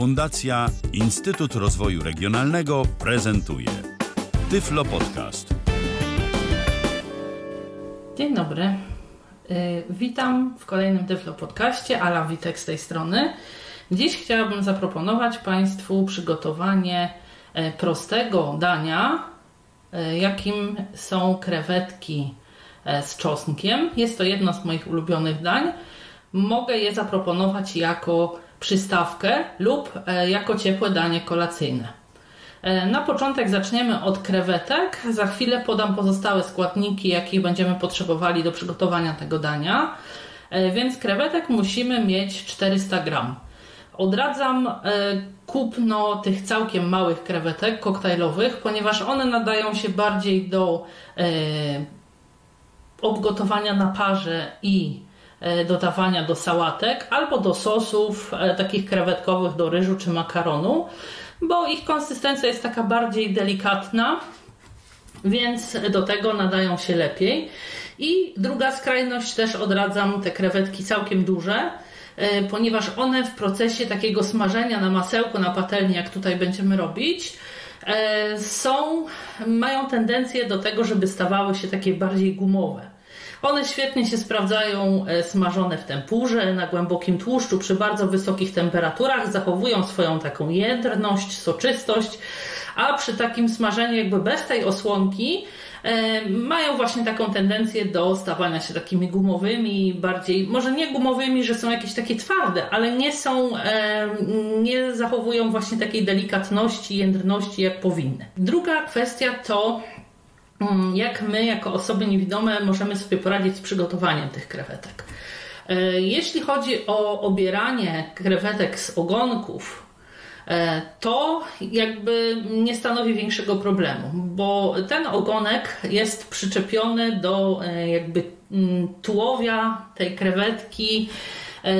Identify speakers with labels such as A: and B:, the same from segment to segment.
A: Fundacja Instytut Rozwoju Regionalnego prezentuje Tyflo Podcast.
B: Dzień dobry. Y, Witam w kolejnym Tyflo Podcaście. Ala Witek z tej strony. Dziś chciałabym zaproponować Państwu przygotowanie e, prostego dania, e, jakim są krewetki e, z czosnkiem. Jest to jedno z moich ulubionych dań. Mogę je zaproponować jako przystawkę lub e, jako ciepłe danie kolacyjne. E, Na początek zaczniemy od krewetek. Za chwilę podam pozostałe składniki, jakie będziemy potrzebowali do przygotowania tego dania. E, Więc krewetek musimy mieć 400 gram. Odradzam kupno tych całkiem małych krewetek koktajlowych, ponieważ one nadają się bardziej do obgotowania na parze i dodawania do sałatek albo do sosów e, takich krewetkowych do ryżu czy makaronu, bo ich konsystencja jest taka bardziej delikatna, więc do tego nadają się lepiej. I druga skrajność też odradzam te krewetki całkiem duże, e, ponieważ one w procesie takiego smażenia na masełku, na patelni, jak tutaj będziemy robić, e, są, mają tendencję do tego, żeby stawały się takie bardziej gumowe. One świetnie się sprawdzają e, smażone w tempurze, na głębokim tłuszczu, przy bardzo wysokich temperaturach, zachowują swoją taką jędrność, soczystość, a przy takim smażeniu jakby bez tej osłonki e, mają właśnie taką tendencję do stawania się takimi gumowymi, bardziej, może nie gumowymi, że są jakieś takie twarde, ale nie są, e, nie zachowują właśnie takiej delikatności, jędrności jak powinny. Druga kwestia to jak my, jako osoby niewidome, możemy sobie poradzić z przygotowaniem tych krewetek. E, Jeśli chodzi o obieranie krewetek z ogonków, e, to jakby nie stanowi większego problemu, bo ten ogonek jest przyczepiony do e, jakby mm, tułowia tej krewetki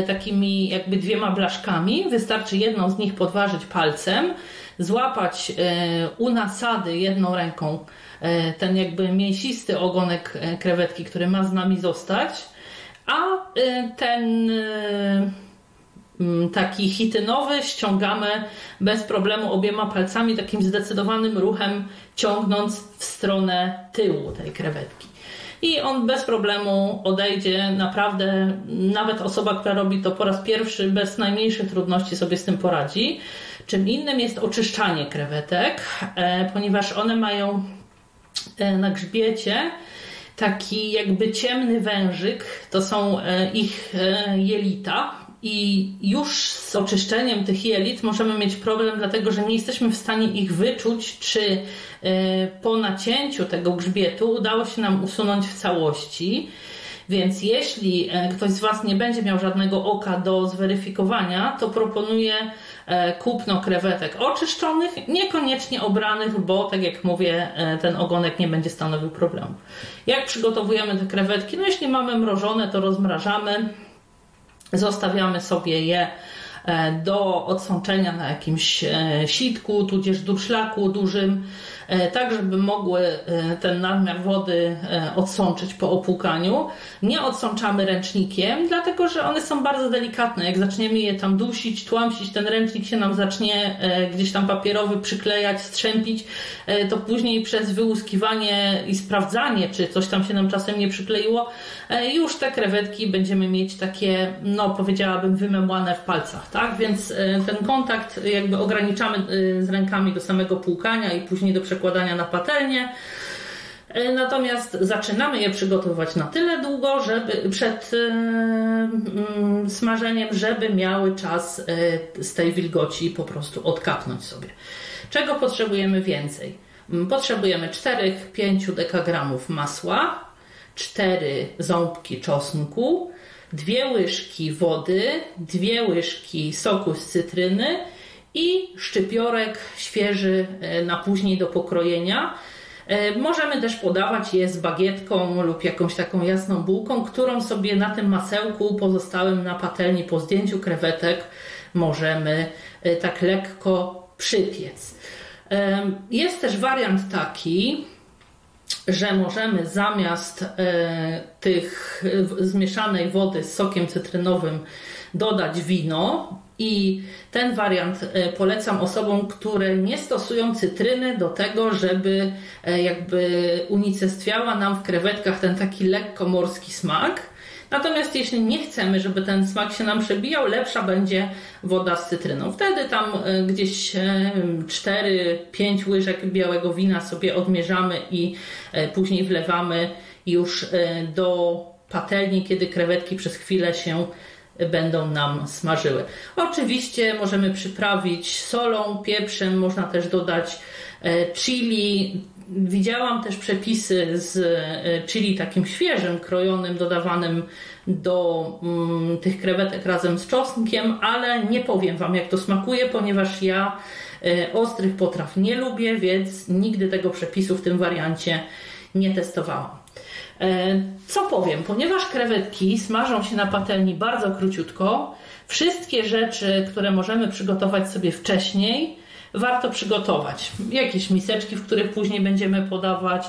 B: takimi jakby dwiema blaszkami. Wystarczy jedną z nich podważyć palcem, złapać u nasady jedną ręką E, ten jakby mięsisty ogonek e, krewetki, który ma z nami zostać, a e, ten taki chitynowy ściągamy bez problemu obiema palcami, takim zdecydowanym ruchem, ciągnąc w stronę tyłu tej krewetki. I on bez problemu odejdzie. Naprawdę, nawet osoba, która robi to po raz pierwszy, bez najmniejszych trudności sobie z tym poradzi. Czym innym jest oczyszczanie krewetek, ponieważ one mają E, na grzbiecie taki jakby ciemny wężyk, to są e, ich e, jelita. I już z oczyszczeniem tych jelit możemy mieć problem, dlatego że nie jesteśmy w stanie ich wyczuć, czy po nacięciu tego grzbietu udało się nam usunąć w całości. Więc jeśli ktoś z Was nie będzie miał żadnego oka do zweryfikowania, to proponuję E, kupno krewetek oczyszczonych, niekoniecznie obranych, bo tak jak mówię, e, ten ogonek nie będzie stanowił problemu. Jak przygotowujemy te krewetki? No jeśli mamy mrożone, to rozmrażamy, zostawiamy sobie je e, do odsączenia na jakimś sitku, tudzież durszlaku dużym. E, tak żeby mogły e, ten nadmiar wody e, odsączyć po opłukaniu. Nie odsączamy ręcznikiem, dlatego że one są bardzo delikatne. Jak zaczniemy je tam dusić, tłamsić, ten ręcznik się nam zacznie gdzieś tam papierowy przyklejać, strzępić, to później przez wyłuskiwanie i sprawdzanie, czy coś tam się nam czasem nie przykleiło, już te krewetki będziemy mieć takie, no powiedziałabym, wymemłane w palcach, tak? Więc ten kontakt jakby ograniczamy z rękami do samego płukania i później do przekładania na patelnię. E, natomiast zaczynamy je przygotowywać na tyle długo, żeby przed yy, smażeniem, żeby miały czas yy, z tej wilgoci po prostu odkapnąć sobie. Czego potrzebujemy więcej? Potrzebujemy 4-5 dekagramów masła, 4 ząbki czosnku, 2 łyżki wody, 2 łyżki soku z cytryny i szczypiorek świeży e, na później do pokrojenia. E, możemy też podawać je z bagietką lub jakąś taką jasną bułką, którą sobie na tym masełku pozostałym na patelni po zdjęciu krewetek możemy e, tak lekko przypiec. Jest też wariant taki, że możemy zamiast tych zmieszanej wody z sokiem cytrynowym dodać wino I ten wariant e, polecam osobom, które nie stosują cytryny do tego, żeby e, jakby unicestwiała nam w krewetkach ten taki lekko morski smak. Natomiast jeśli nie chcemy, żeby ten smak się nam przebijał, lepsza będzie woda z cytryną. Wtedy tam e, gdzieś 4-5 łyżek białego wina sobie odmierzamy i później wlewamy już do patelni, kiedy krewetki przez chwilę się będą nam smażyły. Oczywiście możemy przyprawić solą, pieprzem, można też dodać e, chili. Widziałam też przepisy z e, chili takim świeżym, krojonym, dodawanym do mm, tych krewetek razem z czosnkiem, ale nie powiem Wam jak to smakuje, ponieważ ja e, ostrych potraw nie lubię, więc nigdy tego przepisu w tym wariancie nie testowałam. E, co powiem, ponieważ krewetki smażą się na patelni bardzo króciutko, wszystkie rzeczy, które możemy przygotować sobie wcześniej, warto przygotować. Jakieś miseczki, w których później będziemy podawać,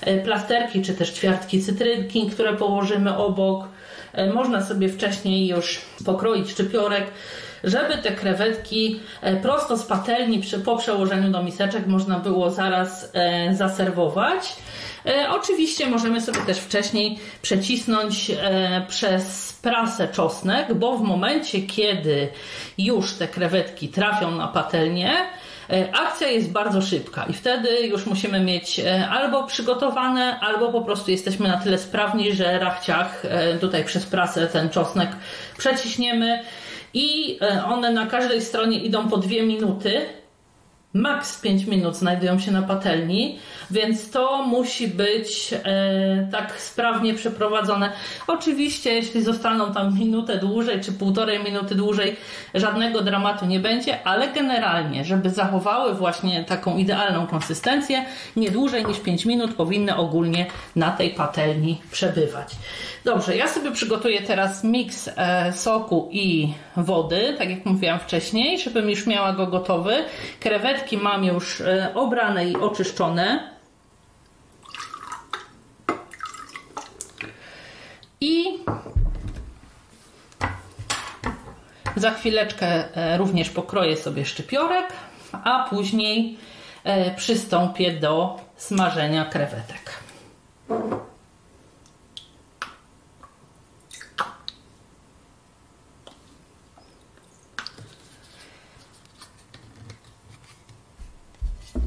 B: e, plasterki czy też ćwiartki cytrynki, które położymy obok. E, można sobie wcześniej już pokroić szczypiorek, żeby te krewetki prosto z patelni po przełożeniu do miseczek można było zaraz zaserwować. E, oczywiście możemy sobie też wcześniej przecisnąć e, przez prasę czosnek, bo w momencie, kiedy już te krewetki trafią na patelnię, e, akcja jest bardzo szybka i wtedy już musimy mieć albo przygotowane, albo po prostu jesteśmy na tyle sprawni, że rachciach tutaj przez prasę ten czosnek przeciśniemy i one na każdej stronie idą po dwie minuty maks 5 minut znajdują się na patelni, więc to musi być e, tak sprawnie przeprowadzone. Oczywiście, jeśli zostaną tam minutę dłużej czy półtorej minuty dłużej, żadnego dramatu nie będzie, ale generalnie, żeby zachowały właśnie taką idealną konsystencję, nie dłużej niż 5 minut powinny ogólnie na tej patelni przebywać. Dobrze, ja sobie przygotuję teraz miks e, soku i wody, tak jak mówiłam wcześniej, żebym już miała go gotowy. Krewetki mam już e, obrane i oczyszczone. I za chwileczkę e, również pokroję sobie szczypiorek, a później przystąpię do smażenia krewetek.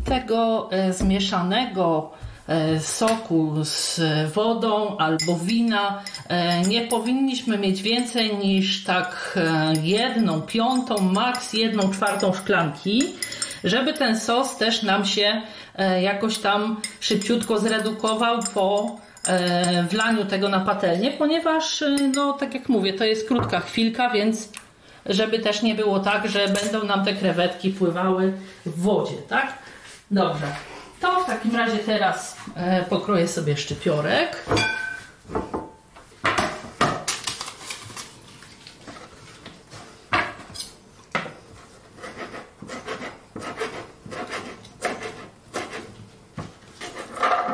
B: Tego e, zmieszanego e, soku z wodą albo wina e, nie powinniśmy mieć więcej niż tak jedną piątą, maks jedną czwartą szklanki, żeby ten sos też nam się jakoś tam szybciutko zredukował po wlaniu tego na patelnię, ponieważ no tak jak mówię, to jest krótka chwilka, więc żeby też nie było tak, że będą nam te krewetki pływały w wodzie, tak? Dobrze. To w takim razie teraz e, pokroję sobie szczypiorek.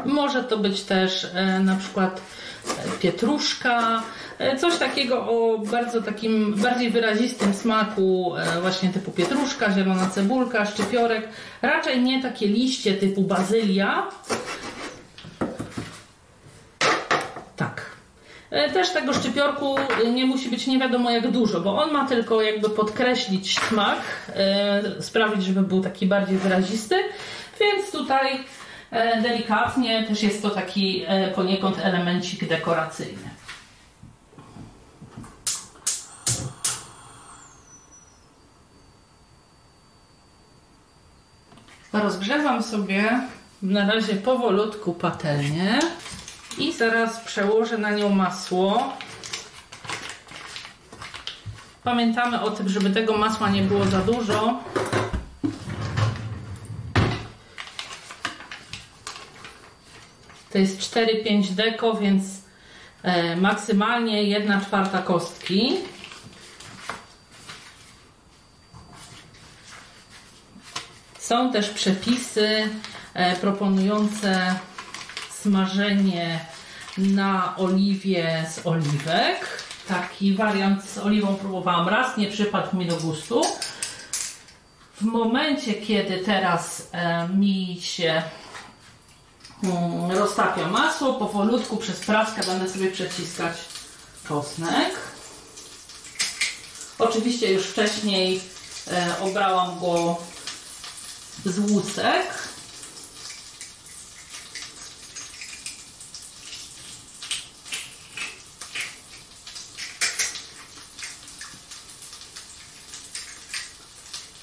B: Może to być też e, na przykład e, pietruszka, coś takiego o bardzo takim bardziej wyrazistym smaku, e, właśnie typu pietruszka, zielona cebulka, szczypiorek. Raczej nie takie liście typu bazylia. Tak. E, też tego szczypiorku nie musi być nie wiadomo jak dużo, bo on ma tylko jakby podkreślić smak, sprawić, żeby był taki bardziej wyrazisty. Więc tutaj delikatnie też jest to taki poniekąd elemencik dekoracyjny. Rozgrzewam sobie na razie powolutku patelnię i zaraz przełożę na nią masło. Pamiętamy o tym, żeby tego masła nie było za dużo. To jest 4-5 deko, więc e, maksymalnie 1 czwarta kostki. Są też przepisy e, proponujące smażenie na oliwie z oliwek. taki wariant z oliwą próbowałam raz, nie przypadł mi do gustu. W momencie, kiedy teraz e, mi się mm, roztapia masło, powolutku przez praskę będę sobie przeciskać czosnek. Oczywiście już wcześniej e, obrałam go z łusek.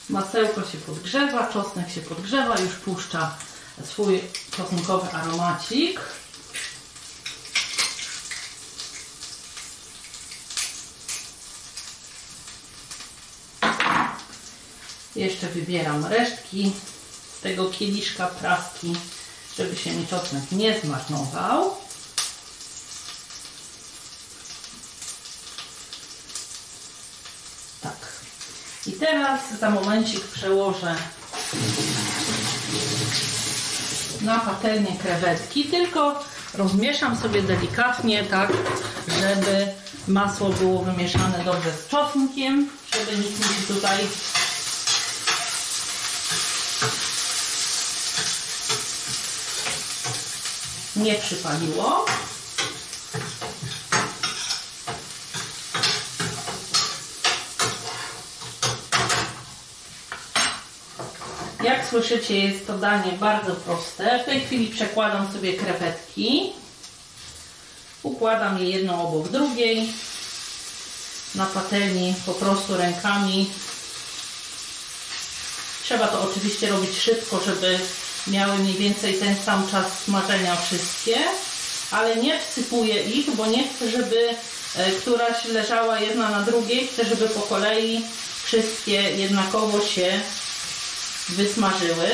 B: Masełko się podgrzewa, czosnek się podgrzewa, już puszcza swój czosnkowy aromacik. Jeszcze wybieram resztki tego kieliszka praski, żeby się mi czosnek nie zmarnował. Tak. I teraz za momencik przełożę na patelnię krewetki, tylko rozmieszam sobie delikatnie, tak, żeby masło było wymieszane dobrze z czosnkiem, żeby nic mi tutaj nie przypaliło. Jak słyszycie, jest to danie bardzo proste. W tej chwili przekładam sobie krewetki. Układam je jedną obok drugiej. Na patelni po prostu rękami. Trzeba to oczywiście robić szybko, żeby miały mniej więcej ten sam czas smażenia wszystkie, ale nie wsypuję ich, bo nie chcę, żeby e, któraś leżała jedna na drugiej. Chcę, żeby po kolei wszystkie jednakowo się wysmażyły.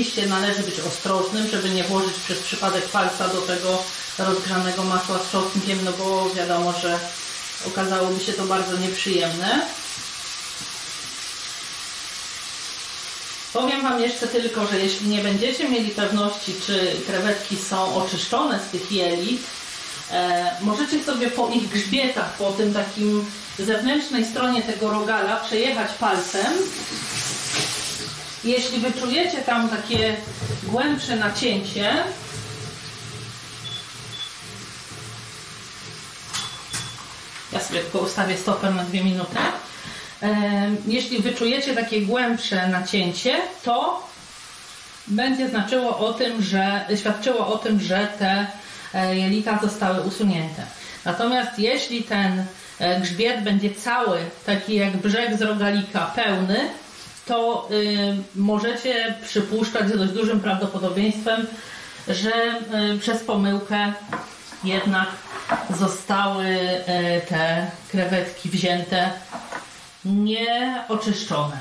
B: Oczywiście należy być ostrożnym, żeby nie włożyć przez przypadek palca do tego rozgrzanego masła z czosnkiem, no bo wiadomo, że okazałoby się to bardzo nieprzyjemne. Powiem Wam jeszcze tylko, że jeśli nie będziecie mieli pewności, czy krewetki są oczyszczone z tych jelit, e, możecie sobie po ich grzbietach, po tym takim zewnętrznej stronie tego rogala przejechać palcem. Jeśli wyczujecie tam takie głębsze nacięcie, ja sobie tylko ustawię stopę na dwie minuty. Jeśli wyczujecie takie głębsze nacięcie, to będzie znaczyło o tym, że świadczyło o tym, że te e, jelita zostały usunięte. Natomiast jeśli ten e, grzbiet będzie cały, taki jak brzeg z rogalika, pełny, to y, możecie przypuszczać z dość dużym prawdopodobieństwem, że y, przez pomyłkę jednak zostały y, te krewetki wzięte nieoczyszczone.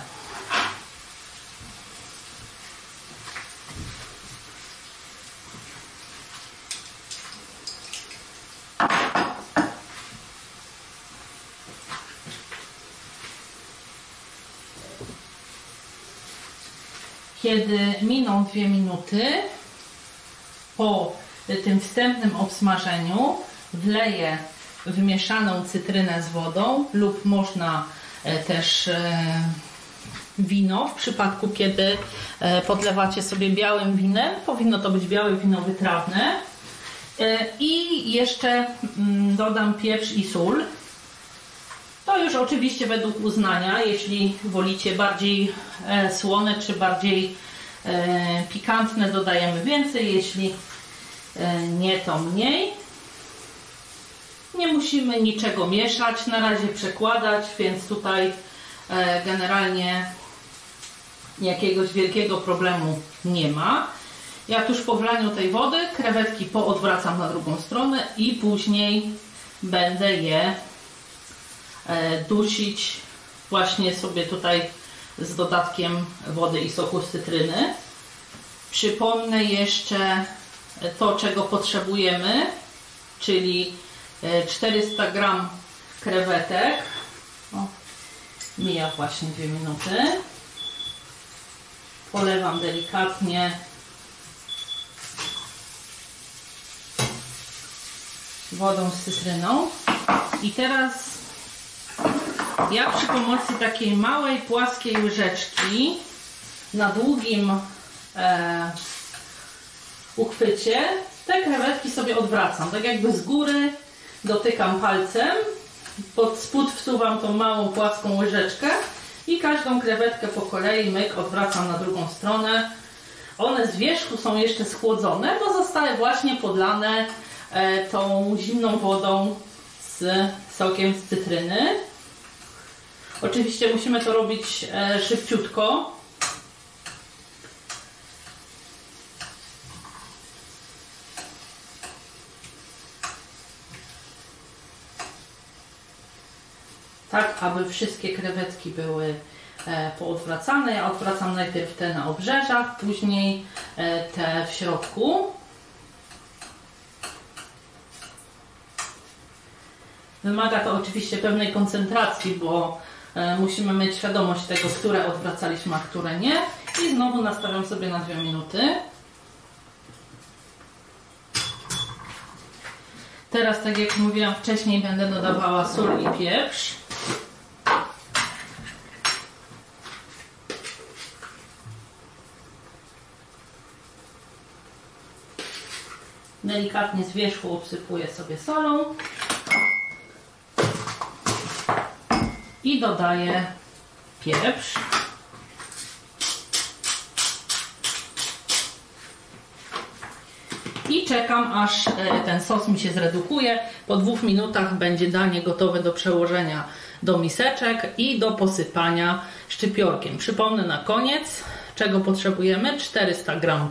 B: Kiedy miną dwie minuty po tym wstępnym obsmażeniu, wleję wymieszaną cytrynę z wodą lub można E, też e, wino. W przypadku, kiedy e, podlewacie sobie białym winem, powinno to być białe wino wytrawne. I jeszcze mm, dodam pieprz i sól. Już oczywiście według uznania, jeśli wolicie bardziej słone czy bardziej pikantne, dodajemy więcej, jeśli nie, to mniej. Nie musimy niczego mieszać, na razie przekładać, więc tutaj e, generalnie jakiegoś wielkiego problemu nie ma. Ja tuż po wlaniu tej wody krewetki poodwracam na drugą stronę i później będę je e, dusić właśnie sobie tutaj z dodatkiem wody i soku z cytryny. Przypomnę jeszcze to, czego potrzebujemy, czyli 400 e, gram krewetek. O, Mija właśnie dwie minuty. Polewam delikatnie wodą z cytryną. I teraz ja przy pomocy takiej małej, płaskiej łyżeczki na długim e, uchwycie te krewetki sobie odwracam. Tak jakby z góry dotykam palcem, pod spód wsuwam tą małą, płaską łyżeczkę i każdą krewetkę po kolei myk odwracam na drugą stronę. One z wierzchu są jeszcze schłodzone, bo zostały właśnie podlane e, tą zimną wodą z sokiem z cytryny. Oczywiście musimy to robić e, szybciutko. Tak, aby wszystkie krewetki były e, poodwracane. Ja odwracam najpierw te na obrzeżach, później e, te w środku. Wymaga to oczywiście pewnej koncentracji, bo musimy mieć świadomość tego, które odwracaliśmy, a które nie. I znowu nastawiam sobie na dwie minuty. Teraz, tak jak mówiłam wcześniej, będę dodawała sól i pieprz. Delikatnie z wierzchu obsypuję sobie solą. I dodaję pieprz. I czekam aż e, ten sos mi się zredukuje. Po dwóch minutach będzie danie gotowe do przełożenia do miseczek i do posypania szczypiorkiem. Przypomnę na koniec, czego potrzebujemy. 400 g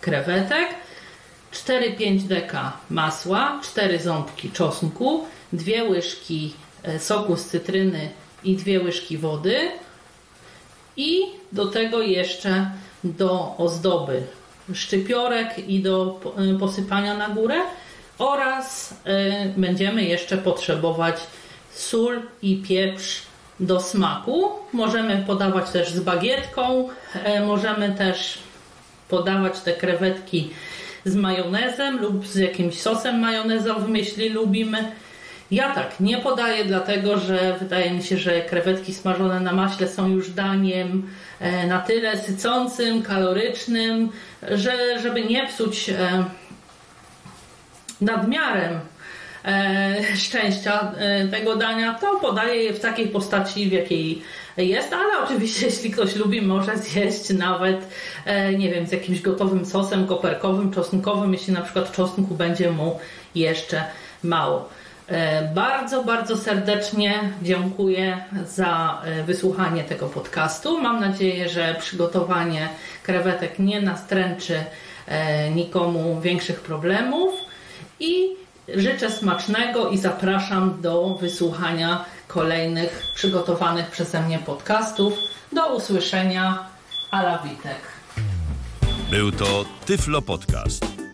B: krewetek, 4-5 deka masła, 4 ząbki czosnku, 2 łyżki e, soku z cytryny i 2 łyżki wody i do tego jeszcze do ozdoby szczypiorek i do e, posypania na górę oraz e, będziemy jeszcze potrzebować sól i pieprz do smaku. Możemy podawać też z bagietką, możemy też podawać te krewetki z majonezem lub z jakimś sosem majonezowym, jeśli lubimy. Ja tak nie podaję, dlatego że wydaje mi się, że krewetki smażone na maśle są już daniem e, na tyle sycącym, kalorycznym, że żeby nie psuć e, nadmiarem e, szczęścia tego dania, to podaję je w takiej postaci, w jakiej jest, ale oczywiście jeśli ktoś lubi, może zjeść nawet, nie wiem, z jakimś gotowym sosem koperkowym, czosnkowym, jeśli na przykład czosnku będzie mu jeszcze mało. E, bardzo, bardzo serdecznie dziękuję za e, wysłuchanie tego podcastu. Mam nadzieję, że przygotowanie krewetek nie nastręczy nikomu większych problemów i życzę smacznego i zapraszam do wysłuchania kolejnych przygotowanych przeze mnie podcastów. Do usłyszenia. Ala Witek.
A: Był to Tyflo Podcast.